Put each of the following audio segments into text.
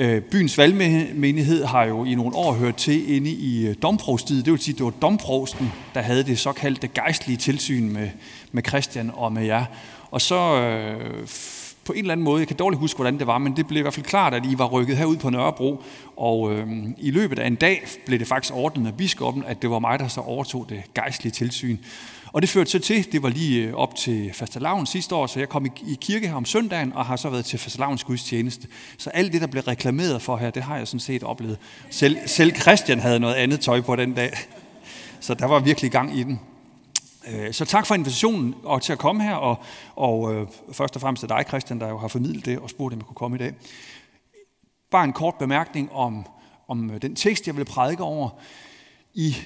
Øh, byens valgmenighed har jo i nogle år hørt til inde i øh, domprovstiet. Det vil sige, at det var domprosten, der havde det såkaldte gejstlige tilsyn med, med Christian og med jer. Og så øh, på en eller anden måde, jeg kan dårligt huske, hvordan det var, men det blev i hvert fald klart, at I var rykket herud på Nørrebro, og øh, i løbet af en dag blev det faktisk ordnet af biskoppen, at det var mig, der så overtog det gejstlige tilsyn. Og det førte så til, det var lige øh, op til fastelavn sidste år, så jeg kom i kirke her om søndagen, og har så været til fastelavns gudstjeneste. Så alt det, der blev reklameret for her, det har jeg sådan set oplevet. Selv, selv Christian havde noget andet tøj på den dag. Så der var virkelig gang i den. Øh, så tak for invitationen og til at komme her, og, og øh, først og fremmest til dig, Christian, der jo har formidlet det og spurgt, om jeg kunne komme i dag. Bare en kort bemærkning om, om den tekst, jeg vil prædike over. I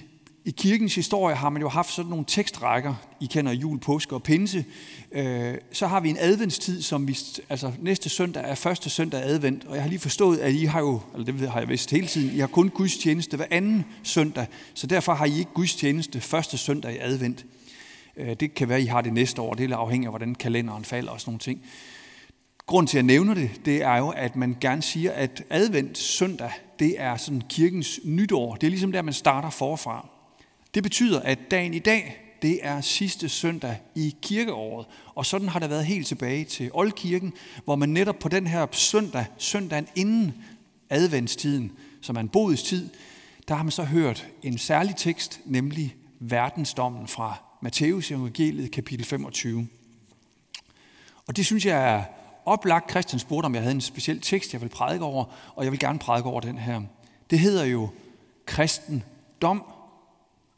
i kirkens historie har man jo haft sådan nogle tekstrækker, I kender jul, påske og pinse. Øh, så har vi en adventstid, som vi, altså næste søndag er første søndag advent, og jeg har lige forstået, at I har jo, eller det har jeg vist hele tiden, I har kun gudstjeneste hver anden søndag, så derfor har I ikke gudstjeneste første søndag i advent. Øh, det kan være, at I har det næste år, det er afhængigt af, hvordan kalenderen falder og sådan nogle ting. Grunden til, at jeg nævner det, det er jo, at man gerne siger, at advent søndag, det er sådan kirkens nytår. Det er ligesom der, man starter forfra. Det betyder, at dagen i dag, det er sidste søndag i kirkeåret. Og sådan har det været helt tilbage til Oldkirken, hvor man netop på den her søndag, søndagen inden adventstiden, som er en bodestid, der har man så hørt en særlig tekst, nemlig verdensdommen fra Matteus evangeliet kapitel 25. Og det synes jeg er oplagt. Christian spurgte, om jeg havde en speciel tekst, jeg vil prædike over, og jeg vil gerne prædike over den her. Det hedder jo kristen dom,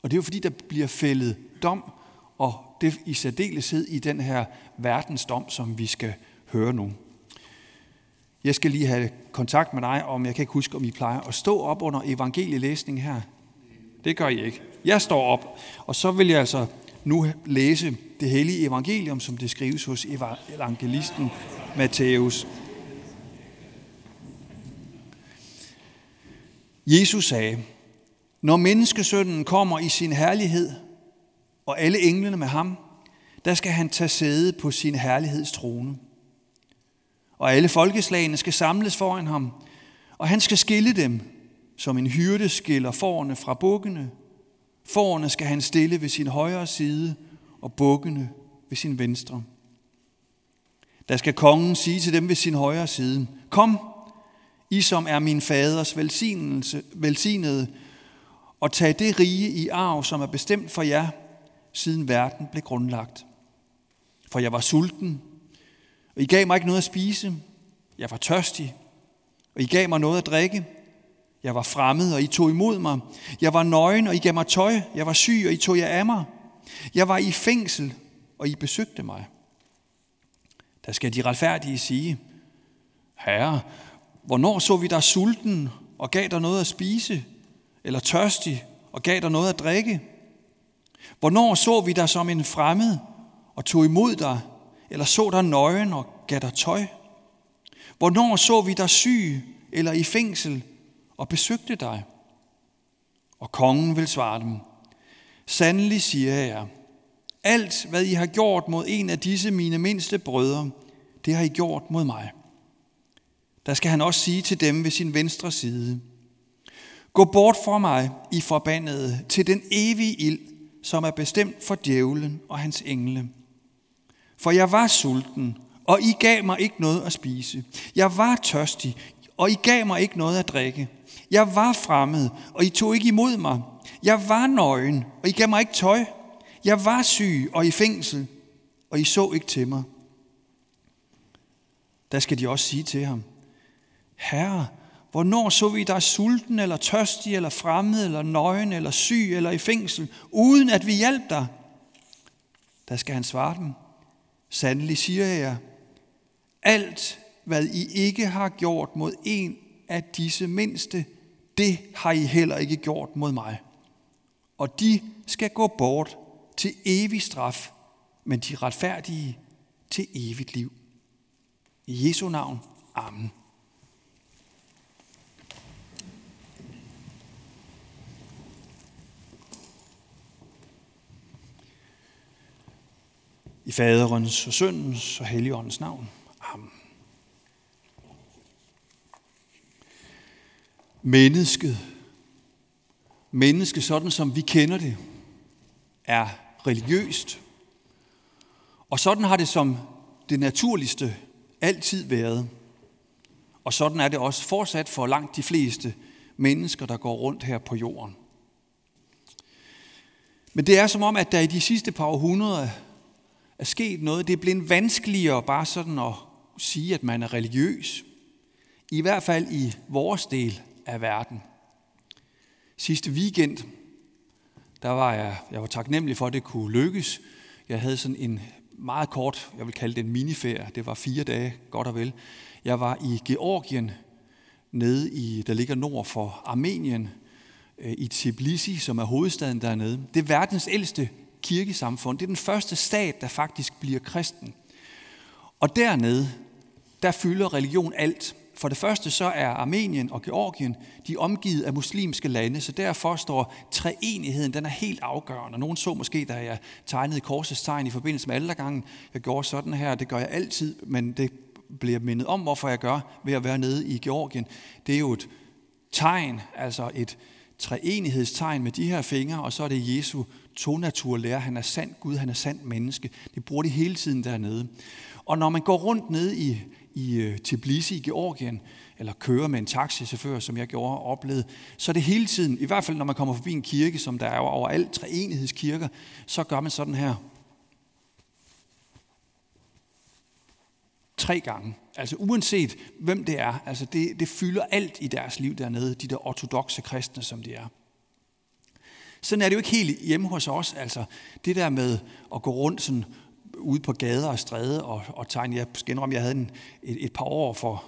og det er jo fordi, der bliver fældet dom, og det i særdeleshed i den her verdensdom, som vi skal høre nu. Jeg skal lige have kontakt med dig, om jeg kan ikke huske, om I plejer at stå op under evangelielæsning her. Det gør I ikke. Jeg står op, og så vil jeg altså nu læse det hellige evangelium, som det skrives hos evangelisten Matthæus. Jesus sagde, når menneskesønnen kommer i sin herlighed, og alle englene med ham, der skal han tage sæde på sin herlighedstrone. Og alle folkeslagene skal samles foran ham, og han skal skille dem, som en hyrde skiller forerne fra bukkene. Forerne skal han stille ved sin højre side, og bukkene ved sin venstre. Der skal kongen sige til dem ved sin højre side, Kom, I som er min faders velsignelse, velsignede, og tage det rige i arv, som er bestemt for jer, siden verden blev grundlagt. For jeg var sulten, og I gav mig ikke noget at spise. Jeg var tørstig, og I gav mig noget at drikke. Jeg var fremmed, og I tog imod mig. Jeg var nøgen, og I gav mig tøj. Jeg var syg, og I tog jer af mig. Jeg var i fængsel, og I besøgte mig. Der skal de retfærdige sige, Herre, hvornår så vi dig sulten og gav dig noget at spise? Eller tørstig og gav dig noget at drikke? Hvornår så vi dig som en fremmed og tog imod dig, eller så dig nøgen og gav dig tøj? Hvornår så vi dig syg eller i fængsel og besøgte dig? Og kongen vil svare dem, Sandelig siger jeg, alt hvad I har gjort mod en af disse mine mindste brødre, det har I gjort mod mig. Der skal han også sige til dem ved sin venstre side, Gå bort fra mig, I forbandede, til den evige ild, som er bestemt for djævlen og hans engle. For jeg var sulten, og I gav mig ikke noget at spise. Jeg var tørstig, og I gav mig ikke noget at drikke. Jeg var fremmed, og I tog ikke imod mig. Jeg var nøgen, og I gav mig ikke tøj. Jeg var syg og i fængsel, og I så ikke til mig. Der skal de også sige til ham, Herre, Hvornår så vi dig sulten, eller tørstig, eller fremmed, eller nøgen, eller syg, eller i fængsel, uden at vi hjalp dig? Der skal han svare dem. Sandelig siger jeg, jer, alt hvad I ikke har gjort mod en af disse mindste, det har I heller ikke gjort mod mig. Og de skal gå bort til evig straf, men de retfærdige til evigt liv. I Jesu navn. Amen. I faderens og søndens og helligåndens navn. Amen. mennesket, menneske sådan som vi kender det, er religiøst. Og sådan har det som det naturligste altid været. Og sådan er det også fortsat for langt de fleste mennesker, der går rundt her på jorden. Men det er som om, at der i de sidste par århundreder er sket noget. Det er blevet vanskeligere bare sådan at sige, at man er religiøs. I hvert fald i vores del af verden. Sidste weekend, der var jeg, jeg var taknemmelig for, at det kunne lykkes. Jeg havde sådan en meget kort, jeg vil kalde det en miniferie. Det var fire dage, godt og vel. Jeg var i Georgien, nede i, der ligger nord for Armenien, øh, i Tbilisi, som er hovedstaden dernede. Det er verdens ældste kirkesamfund. Det er den første stat, der faktisk bliver kristen. Og dernede, der fylder religion alt. For det første så er Armenien og Georgien, de er omgivet af muslimske lande, så derfor står treenigheden, den er helt afgørende. Nogen så måske, da jeg tegnede korsets tegn i forbindelse med aldergangen, jeg gjorde sådan her, det gør jeg altid, men det bliver mindet om, hvorfor jeg gør ved at være nede i Georgien. Det er jo et tegn, altså et treenighedstegn med de her fingre, og så er det Jesu tonaturlærer. Han er sand Gud, han er sand menneske. Det bruger de hele tiden dernede. Og når man går rundt ned i, i øh, Tbilisi i Georgien, eller kører med en taxichauffør, som jeg gjorde og oplevede, så er det hele tiden, i hvert fald når man kommer forbi en kirke, som der er overalt, treenighedskirker, så gør man sådan her. Tre gange. Altså uanset hvem det er, altså det, det fylder alt i deres liv dernede, de der ortodoxe kristne, som de er. Sådan er det jo ikke helt hjemme hos os. Altså det der med at gå rundt sådan ude på gader og stræde og, og tegne. Jeg skal indrømme, jeg havde en, et, et par år for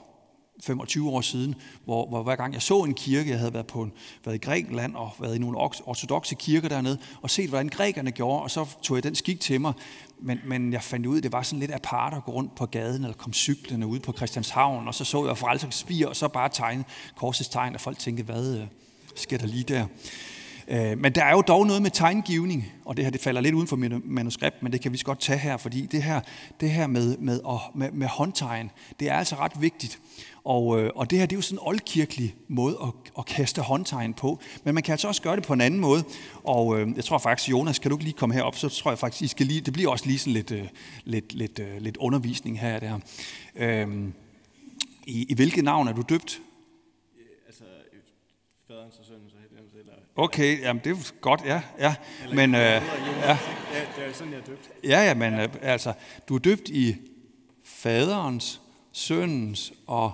25 år siden, hvor, hvor hver gang jeg så en kirke, jeg havde været, på en, været i Grækenland og været i nogle ortodoxe kirker dernede, og set, hvordan grækerne gjorde, og så tog jeg den skik til mig. Men, men jeg fandt ud, at det var sådan lidt apart at gå rundt på gaden, eller kom cyklerne ud på Christianshavn, og så så jeg frelsers spir, og så bare tegne korsets tegn, og folk tænkte, hvad øh, sker der lige der? Øh, men der er jo dog noget med tegngivning, og det her det falder lidt uden for mit manuskript, men det kan vi godt tage her, fordi det her, det her med, med, med, med håndtegn, det er altså ret vigtigt. Og, øh, og det her det er jo sådan en oldkirkelig måde at, at kaste håndtegn på. Men man kan altså også gøre det på en anden måde. Og øh, jeg tror faktisk, Jonas, kan du ikke lige komme herop, så tror jeg faktisk, I skal lige, det bliver også lige sådan lidt, øh, lidt, lidt, øh, lidt undervisning her. Der. Øh, i, I hvilket navn er du døbt? Altså, faderens og søndens og helgens, eller... Okay, jamen det er godt, ja. ja. Men, øh, ja. det er sådan, jeg er døbt. Ja, ja, men øh, altså, du er døbt i faderens, søndens og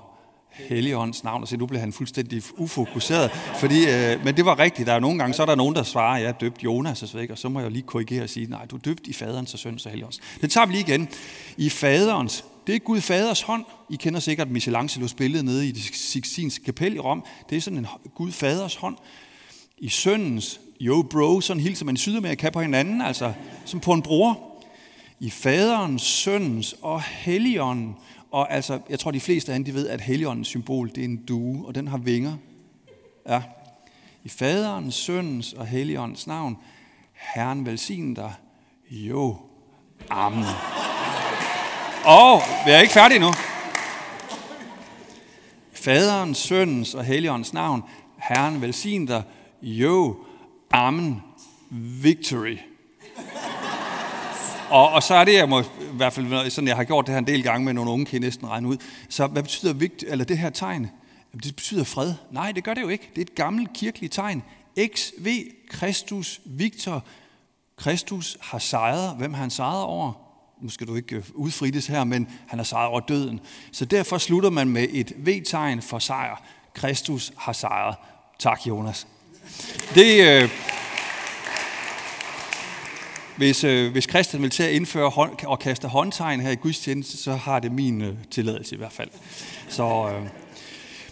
Helligåndens navn, og se, nu bliver han fuldstændig ufokuseret. Fordi, øh, men det var rigtigt. Der er nogle gange, så er der nogen, der svarer, jeg er døbt Jonas og så, og så må jeg lige korrigere og sige, nej, du er døbt i faderens og søndens og helligåndens. Det tager vi lige igen. I faderens, det er Gud faders hånd. I kender sikkert Michelangelos billede nede i det Sixtinske kapel i Rom. Det er sådan en Gud faders hånd. I søndens, jo bro, sådan hilser man i Sydamerika på hinanden, altså som på en bror. I faderens, søndens og helligånden, og altså, jeg tror, de fleste af jer, de ved, at helligåndens symbol, det er en due, og den har vinger. Ja. I faderens, søndens og helligåndens navn, Herren velsign dig. Jo. Amen. Og vi er ikke færdige nu. Faderens, søndens og helligåndens navn, Herren velsign dig. Jo. Amen. Victory. Og, og så er det, jeg må, i hvert fald sådan, jeg har gjort det her en del gange med nogle unge, kan I næsten regne ud. Så hvad betyder vigt, eller det her tegn? Jamen, det betyder fred. Nej, det gør det jo ikke. Det er et gammelt kirkeligt tegn. XV, Kristus, Victor. Kristus har sejret. Hvem har han sejret over? Nu skal du ikke øh, her, men han har sejret over døden. Så derfor slutter man med et V-tegn for sejr. Kristus har sejret. Tak, Jonas. Det, øh, hvis, øh, hvis Christian vil til at indføre hånd, og kaste håndtegn her i gudstjeneste, så har det min øh, tilladelse i hvert fald. Så, øh,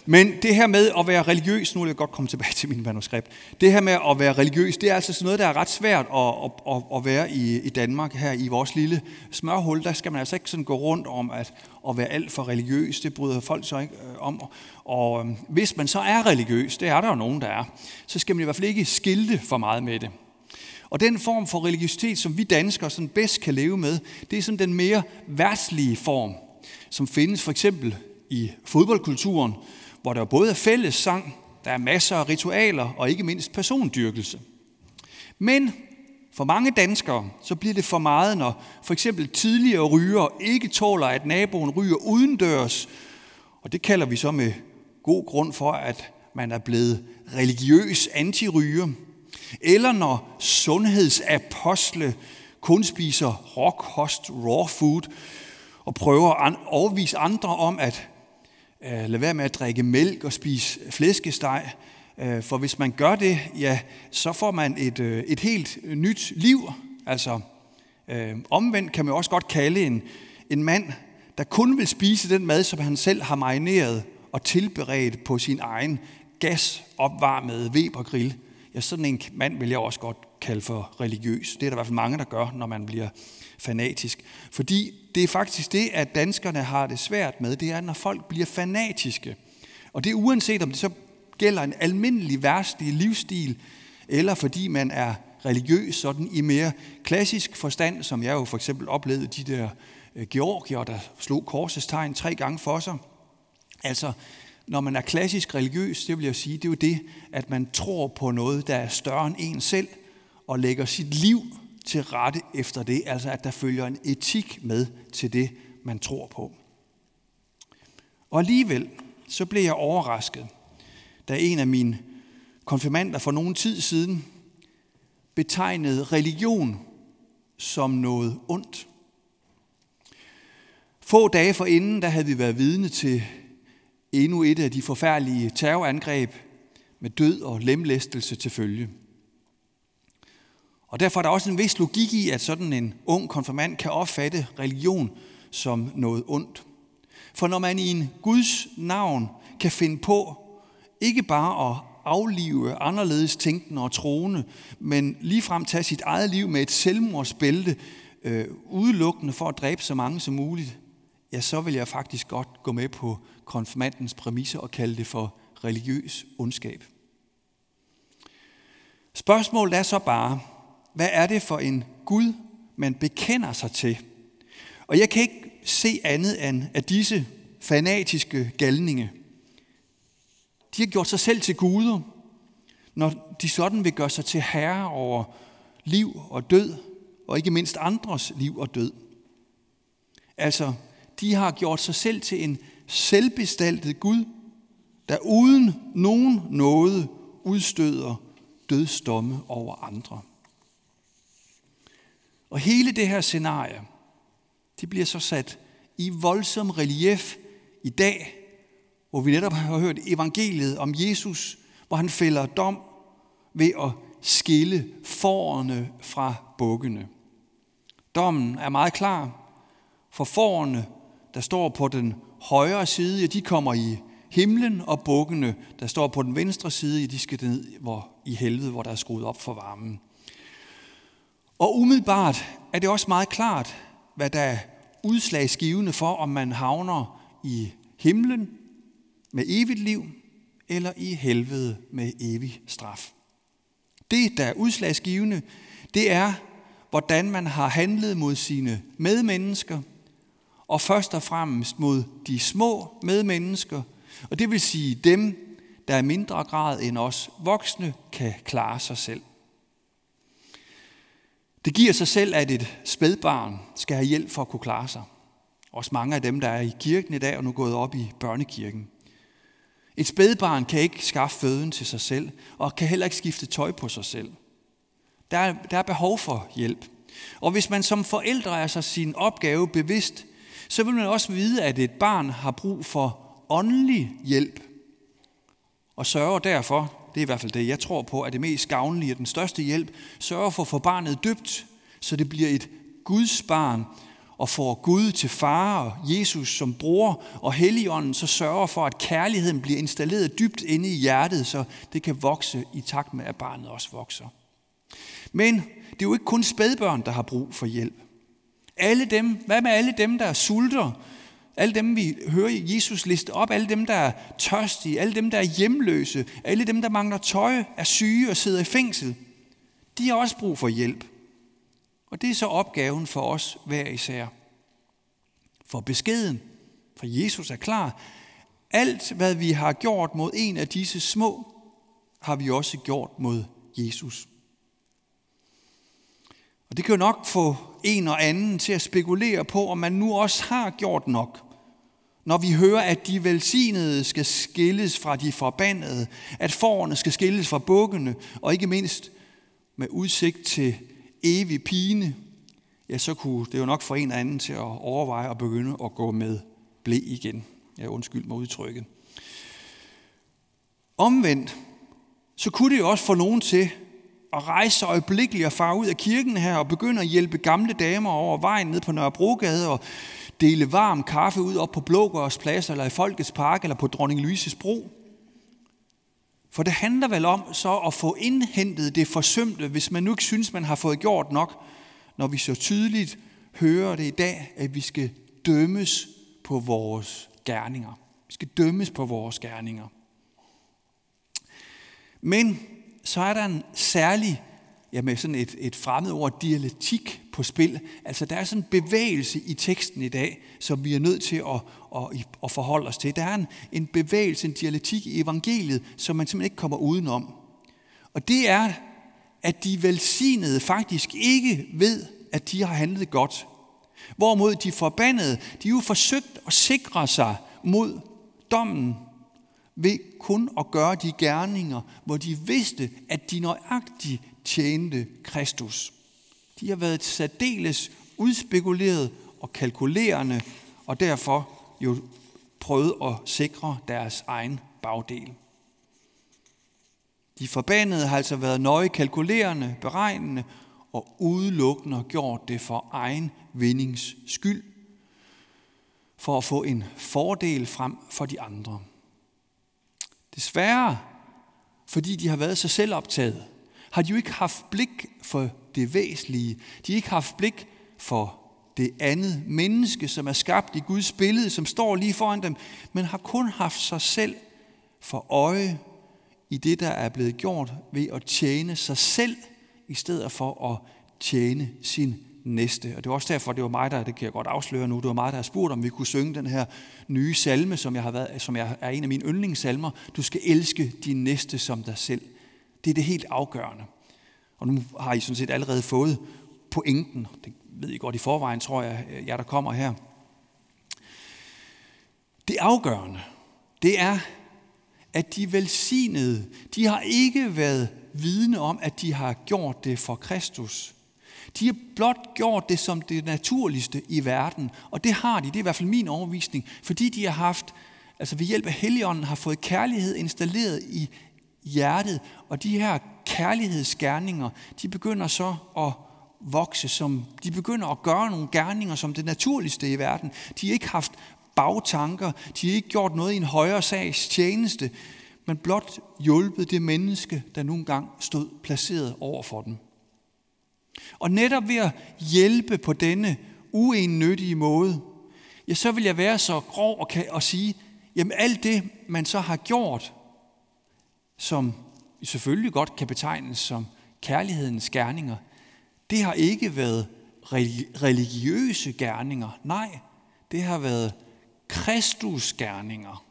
men det her med at være religiøs, nu vil jeg godt komme tilbage til min manuskript, det her med at være religiøs, det er altså sådan noget, der er ret svært at, at, at, at være i, i Danmark, her i vores lille smørhul. Der skal man altså ikke sådan gå rundt om at, at være alt for religiøs, det bryder folk så ikke øh, om. Og øh, hvis man så er religiøs, det er der jo nogen, der er, så skal man i hvert fald ikke skilte for meget med det. Og den form for religiøsitet, som vi danskere sådan bedst kan leve med, det er sådan den mere værtslige form, som findes for eksempel i fodboldkulturen, hvor der både er fælles sang, Der er masser af ritualer og ikke mindst persondyrkelse. Men for mange danskere, så bliver det for meget, når for eksempel tidligere ryger ikke tåler, at naboen ryger udendørs. Og det kalder vi så med god grund for, at man er blevet religiøs antiryger. Eller når sundhedsapostle kun spiser råkost, raw food, og prøver at overvise andre om at Øh, lad være med at drikke mælk og spise flæskesteg. Øh, for hvis man gør det, ja, så får man et, øh, et helt nyt liv. Altså øh, omvendt kan man også godt kalde en, en mand, der kun vil spise den mad, som han selv har marineret og tilberedt på sin egen gasopvarmede Weber-grill. Ja, sådan en mand vil jeg også godt kalde for religiøs. Det er der i hvert fald mange, der gør, når man bliver fanatisk. Fordi det er faktisk det, at danskerne har det svært med, det er, når folk bliver fanatiske. Og det er uanset om det så gælder en almindelig værstlig livsstil, eller fordi man er religiøs sådan i mere klassisk forstand, som jeg jo for eksempel oplevede de der øh, georgier, der slog korsets tegn tre gange for sig. Altså, når man er klassisk religiøs, det vil jeg sige, det er jo det, at man tror på noget, der er større end en selv, og lægger sit liv til rette efter det, altså at der følger en etik med til det, man tror på. Og alligevel, så blev jeg overrasket, da en af mine konfirmander for nogen tid siden betegnede religion som noget ondt. Få dage forinden, der havde vi været vidne til endnu et af de forfærdelige terrorangreb med død og lemlæstelse til følge. Og derfor er der også en vis logik i, at sådan en ung konfirmand kan opfatte religion som noget ondt. For når man i en Guds navn kan finde på ikke bare at aflive anderledes tænkende og troende, men ligefrem tage sit eget liv med et selvmordsbælte, øh, udelukkende for at dræbe så mange som muligt, ja, så vil jeg faktisk godt gå med på konfirmandens præmisser og kalde det for religiøs ondskab. Spørgsmålet er så bare, hvad er det for en Gud, man bekender sig til? Og jeg kan ikke se andet end, at disse fanatiske galninge, de har gjort sig selv til guder, når de sådan vil gøre sig til herre over liv og død, og ikke mindst andres liv og død. Altså, de har gjort sig selv til en selvbestaltet Gud, der uden nogen noget udstøder dødsdomme over andre. Og hele det her scenarie, det bliver så sat i voldsom relief i dag, hvor vi netop har hørt evangeliet om Jesus, hvor han fælder dom ved at skille forerne fra bukkene. Dommen er meget klar, for forerne, der står på den højre side, de kommer i himlen, og bukkene, der står på den venstre side, de skal ned hvor, i helvede, hvor der er skruet op for varmen. Og umiddelbart er det også meget klart, hvad der er udslagsgivende for, om man havner i himlen med evigt liv, eller i helvede med evig straf. Det, der er udslagsgivende, det er, hvordan man har handlet mod sine medmennesker, og først og fremmest mod de små medmennesker, og det vil sige dem, der i mindre grad end os voksne kan klare sig selv. Det giver sig selv, at et spædbarn skal have hjælp for at kunne klare sig. Også mange af dem, der er i kirken i dag og nu gået op i børnekirken. Et spædbarn kan ikke skaffe føden til sig selv, og kan heller ikke skifte tøj på sig selv. Der er, der er behov for hjælp. Og hvis man som forældre er sig sin opgave bevidst, så vil man også vide, at et barn har brug for åndelig hjælp. Og sørger derfor det er i hvert fald det, jeg tror på, er det mest gavnlige og den største hjælp, sørger for at få barnet døbt, så det bliver et Guds barn, og får Gud til far og Jesus som bror og Helligånden, så sørger for, at kærligheden bliver installeret dybt inde i hjertet, så det kan vokse i takt med, at barnet også vokser. Men det er jo ikke kun spædbørn, der har brug for hjælp. Alle dem, hvad med alle dem, der sulter, alle dem, vi hører Jesus liste op, alle dem, der er tørstige, alle dem, der er hjemløse, alle dem, der mangler tøj, er syge og sidder i fængsel, de har også brug for hjælp. Og det er så opgaven for os hver især. For beskeden fra Jesus er klar. Alt, hvad vi har gjort mod en af disse små, har vi også gjort mod Jesus. Og det kan jo nok få en og anden til at spekulere på, om man nu også har gjort nok. Når vi hører, at de velsignede skal skilles fra de forbandede, at forerne skal skilles fra bukkene, og ikke mindst med udsigt til evig pine, ja, så kunne det jo nok få en og anden til at overveje at begynde at gå med blæ igen. Ja, undskyld mig udtrykket. Omvendt, så kunne det jo også få nogen til at rejse øjeblikkeligt og fare ud af kirken her og begynde at hjælpe gamle damer over vejen ned på Nørrebrogade og dele varm kaffe ud op på Blågårds plads eller i Folkets Park eller på Dronning Louises Bro. For det handler vel om så at få indhentet det forsømte, hvis man nu ikke synes, man har fået gjort nok, når vi så tydeligt hører det i dag, at vi skal dømmes på vores gerninger. Vi skal dømmes på vores gerninger. Men så er der en særlig, ja med sådan et, et fremmed ord, dialektik på spil. Altså der er sådan en bevægelse i teksten i dag, som vi er nødt til at, at, at forholde os til. Der er en, en bevægelse, en dialektik i evangeliet, som man simpelthen ikke kommer udenom. Og det er, at de velsignede faktisk ikke ved, at de har handlet godt. Hvorimod de forbandede, de jo forsøgt at sikre sig mod dommen ved kun at gøre de gerninger, hvor de vidste, at de nøjagtigt tjente Kristus. De har været særdeles udspekuleret og kalkulerende, og derfor jo prøvet at sikre deres egen bagdel. De forbandede har altså været nøje kalkulerende, beregnende og udelukkende gjort det for egen vindings skyld, for at få en fordel frem for de andre. Desværre, fordi de har været så selvoptaget, har de jo ikke haft blik for det væsentlige. De har ikke haft blik for det andet menneske, som er skabt i Guds billede, som står lige foran dem, men har kun haft sig selv for øje i det, der er blevet gjort ved at tjene sig selv, i stedet for at tjene sin næste. Og det var også derfor, det var mig, der, det kan jeg godt afsløre nu, det var mig, der har spurgt, om vi kunne synge den her nye salme, som jeg, har været, som jeg er en af mine yndlingssalmer. Du skal elske din næste som dig selv. Det er det helt afgørende. Og nu har I sådan set allerede fået pointen. Det ved I godt i forvejen, tror jeg, øh, jer der kommer her. Det afgørende, det er, at de velsignede, de har ikke været vidne om, at de har gjort det for Kristus. De har blot gjort det som det naturligste i verden, og det har de, det er i hvert fald min overvisning, fordi de har haft, altså ved hjælp af Helligånden, har fået kærlighed installeret i hjertet, og de her kærlighedsgerninger, de begynder så at vokse, som, de begynder at gøre nogle gerninger som det naturligste i verden. De har ikke haft bagtanker, de har ikke gjort noget i en højere sags tjeneste, men blot hjulpet det menneske, der nogle gang stod placeret over for dem. Og netop ved at hjælpe på denne uennyttige måde, ja, så vil jeg være så grov og, kan, og sige, jamen alt det, man så har gjort, som selvfølgelig godt kan betegnes som kærlighedens gerninger, det har ikke været religiøse gerninger. Nej, det har været Kristus gerninger.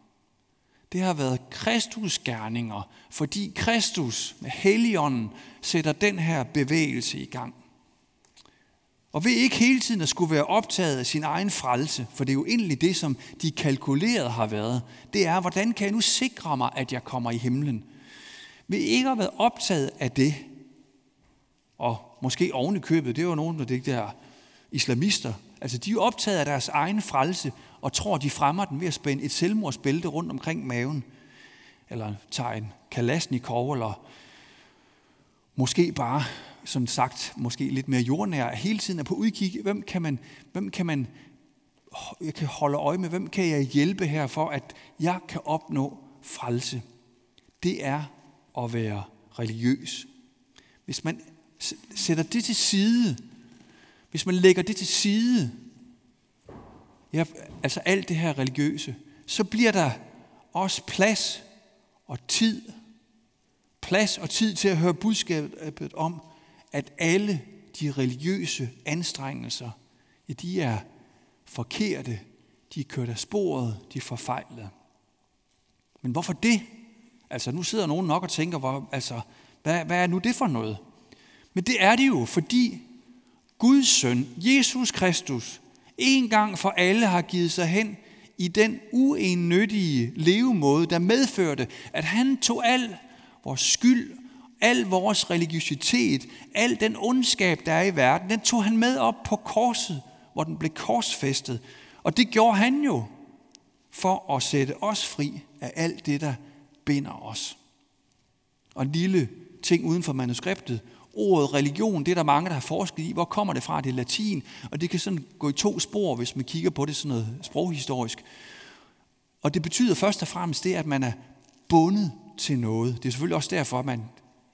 Det har været Kristus gerninger, fordi Kristus med Helligånden sætter den her bevægelse i gang. Og ved ikke hele tiden at skulle være optaget af sin egen frelse, for det er jo egentlig det, som de kalkulerede har været, det er, hvordan kan jeg nu sikre mig, at jeg kommer i himlen? Ved ikke at være optaget af det, og måske oven i købet, det var nogen af de der islamister, altså de er optaget af deres egen frelse, og tror, de fremmer den ved at spænde et selvmordsbælte rundt omkring maven, eller tage en kalasnikov, eller måske bare, som sagt, måske lidt mere jordnær, hele tiden er på udkig, hvem kan man, hvem kan man jeg kan holde øje med, hvem kan jeg hjælpe her for, at jeg kan opnå frelse. Det er at være religiøs. Hvis man sætter det til side, hvis man lægger det til side, ja, altså alt det her religiøse, så bliver der også plads og tid, plads og tid til at høre budskabet om, at alle de religiøse anstrengelser, ja, de er forkerte, de er kørt af sporet, de er forfejlede. Men hvorfor det? Altså, nu sidder nogen nok og tænker, hvor, altså, hvad, hvad er nu det for noget? Men det er det jo, fordi Guds søn, Jesus Kristus, en gang for alle har givet sig hen i den uennyttige levemåde, der medførte, at han tog al vores skyld, al vores religiøsitet, al den ondskab, der er i verden, den tog han med op på korset, hvor den blev korsfæstet. Og det gjorde han jo for at sætte os fri af alt det, der binder os. Og en lille ting uden for manuskriptet. Ordet religion, det er der mange, der har forsket i. Hvor kommer det fra? Det er latin, og det kan sådan gå i to spor, hvis man kigger på det sådan noget sproghistorisk. Og det betyder først og fremmest det, at man er bundet til noget. Det er selvfølgelig også derfor, at man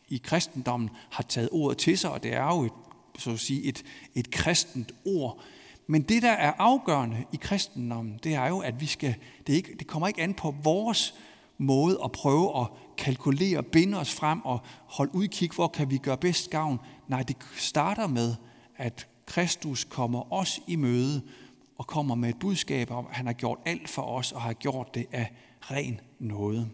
i kristendommen har taget ordet til sig, og det er jo et, så at sige, et, et kristent ord. Men det, der er afgørende i kristendommen, det er jo, at vi skal, det, ikke, det kommer ikke an på vores måde at prøve at kalkulere, binde os frem og holde udkig, hvor kan vi gøre bedst gavn. Nej, det starter med, at Kristus kommer os i møde og kommer med et budskab om, at han har gjort alt for os og har gjort det af ren nåde.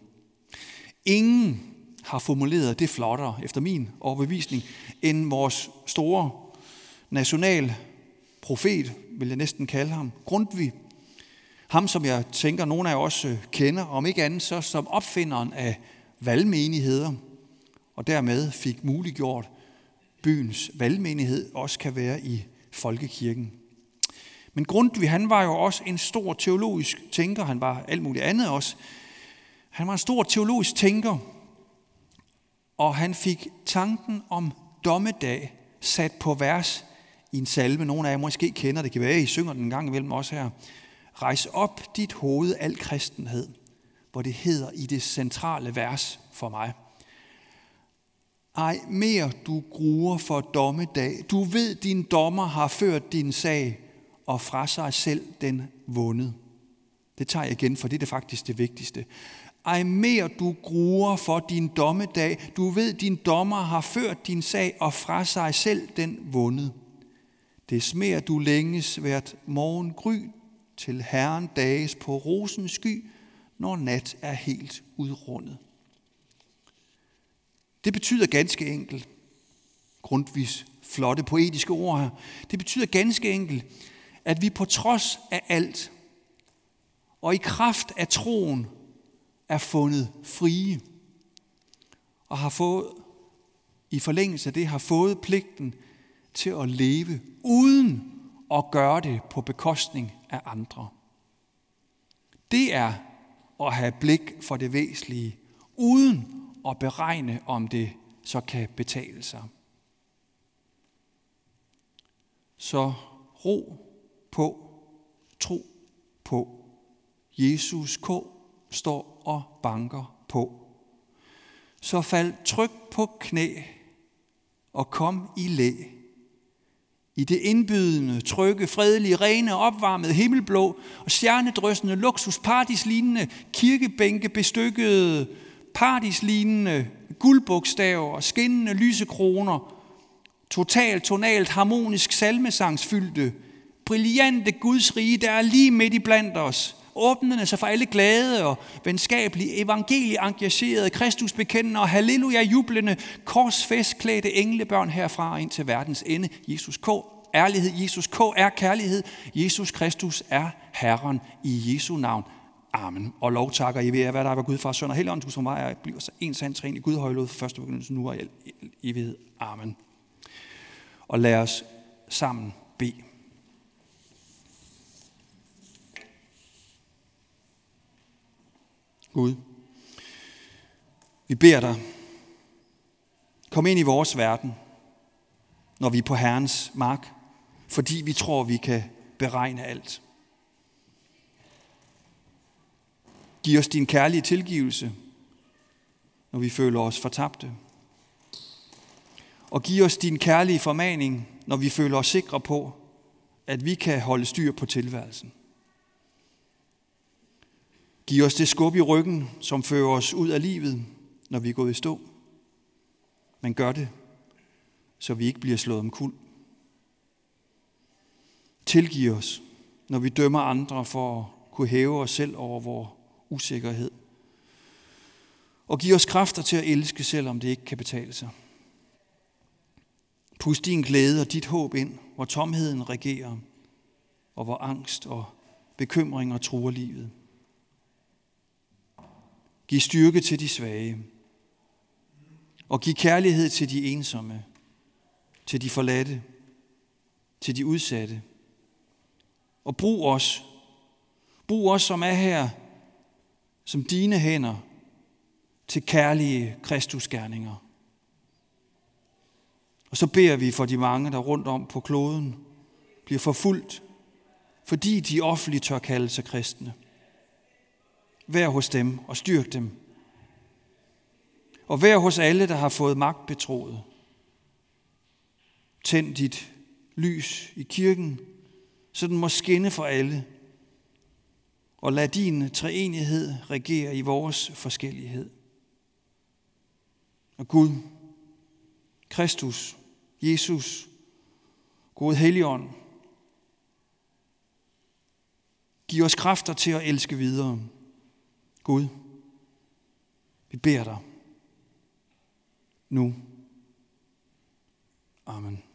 Ingen har formuleret det flottere, efter min overbevisning, end vores store national profet, vil jeg næsten kalde ham, Grundtvig. Ham, som jeg tænker, nogle af os øh, kender, om ikke andet så som opfinderen af valgmenigheder, og dermed fik muliggjort byens valgmenighed også kan være i folkekirken. Men Grundtvig, han var jo også en stor teologisk tænker, han var alt muligt andet også. Han var en stor teologisk tænker, og han fik tanken om dommedag sat på vers i en salme. Nogle af jer måske kender det, kan være, I synger den en gang imellem også her. Rejs op dit hoved, al kristenhed, hvor det hedder i det centrale vers for mig. Ej mere du gruer for dommedag. Du ved, din dommer har ført din sag, og fra sig selv den vundet. Det tager jeg igen, for det er det faktisk det vigtigste. Ej mere du gruer for din dommedag. Du ved, din dommer har ført din sag, og fra sig selv den vundet. Det smer du længes hvert morgen gry, til Herren dages på rosens sky, når nat er helt udrundet. Det betyder ganske enkelt, grundvis flotte poetiske ord her, det betyder ganske enkelt, at vi på trods af alt og i kraft af troen er fundet frie og har fået, i forlængelse af det, har fået pligten til at leve uden at gøre det på bekostning af andre. Det er at have blik for det væsentlige, uden at beregne, om det så kan betale sig. Så ro på, tro på. Jesus K. står og banker på. Så fald tryk på knæ og kom i læ i det indbydende, trygge, fredelige, rene, opvarmede, himmelblå og stjernedrøsende, luksuspartislignende, kirkebænke bestykkede, partislignende, guldbogstaver og skinnende lysekroner, totalt, tonalt, harmonisk salmesangsfyldte, brillante Guds rige, der er lige midt i blandt os, åbnende sig for alle glade og venskabelige, evangelie-engagerede, og halleluja jublende, korsfestklædte englebørn herfra ind til verdens ende. Jesus K. Ærlighed. Jesus K. er kærlighed. Jesus Kristus er Herren i Jesu navn. Amen. Og lov takker I ved, hvad der er Gud, far, søn og helligånd, du som mig er, bliver så en sand træn i Gud højlod første begyndelse nu og i evighed. Amen. Og lad os sammen bede. Gud, vi beder dig, kom ind i vores verden, når vi er på Herrens mark, fordi vi tror, vi kan beregne alt. Giv os din kærlige tilgivelse, når vi føler os fortabte. Og giv os din kærlige formaning, når vi føler os sikre på, at vi kan holde styr på tilværelsen. Giv os det skub i ryggen, som fører os ud af livet, når vi er gået i stå. Men gør det, så vi ikke bliver slået om kul. Tilgiv os, når vi dømmer andre for at kunne hæve os selv over vores usikkerhed. Og giv os kræfter til at elske, selvom det ikke kan betale sig. Pust din glæde og dit håb ind, hvor tomheden regerer, og hvor angst og bekymringer truer livet. Giv styrke til de svage, og giv kærlighed til de ensomme, til de forladte, til de udsatte. Og brug os, brug os som er her, som dine hænder, til kærlige kristusgerninger. Og så beder vi for de mange, der rundt om på kloden bliver forfulgt, fordi de offentligt tør kalde sig kristne. Vær hos dem og styrk dem. Og vær hos alle, der har fået magt betroet. Tænd dit lys i kirken, så den må skinne for alle. Og lad din treenighed regere i vores forskellighed. Og Gud, Kristus, Jesus, Gud Helligånd, giv os kræfter til at elske videre. Gud, vi beder dig nu. Amen.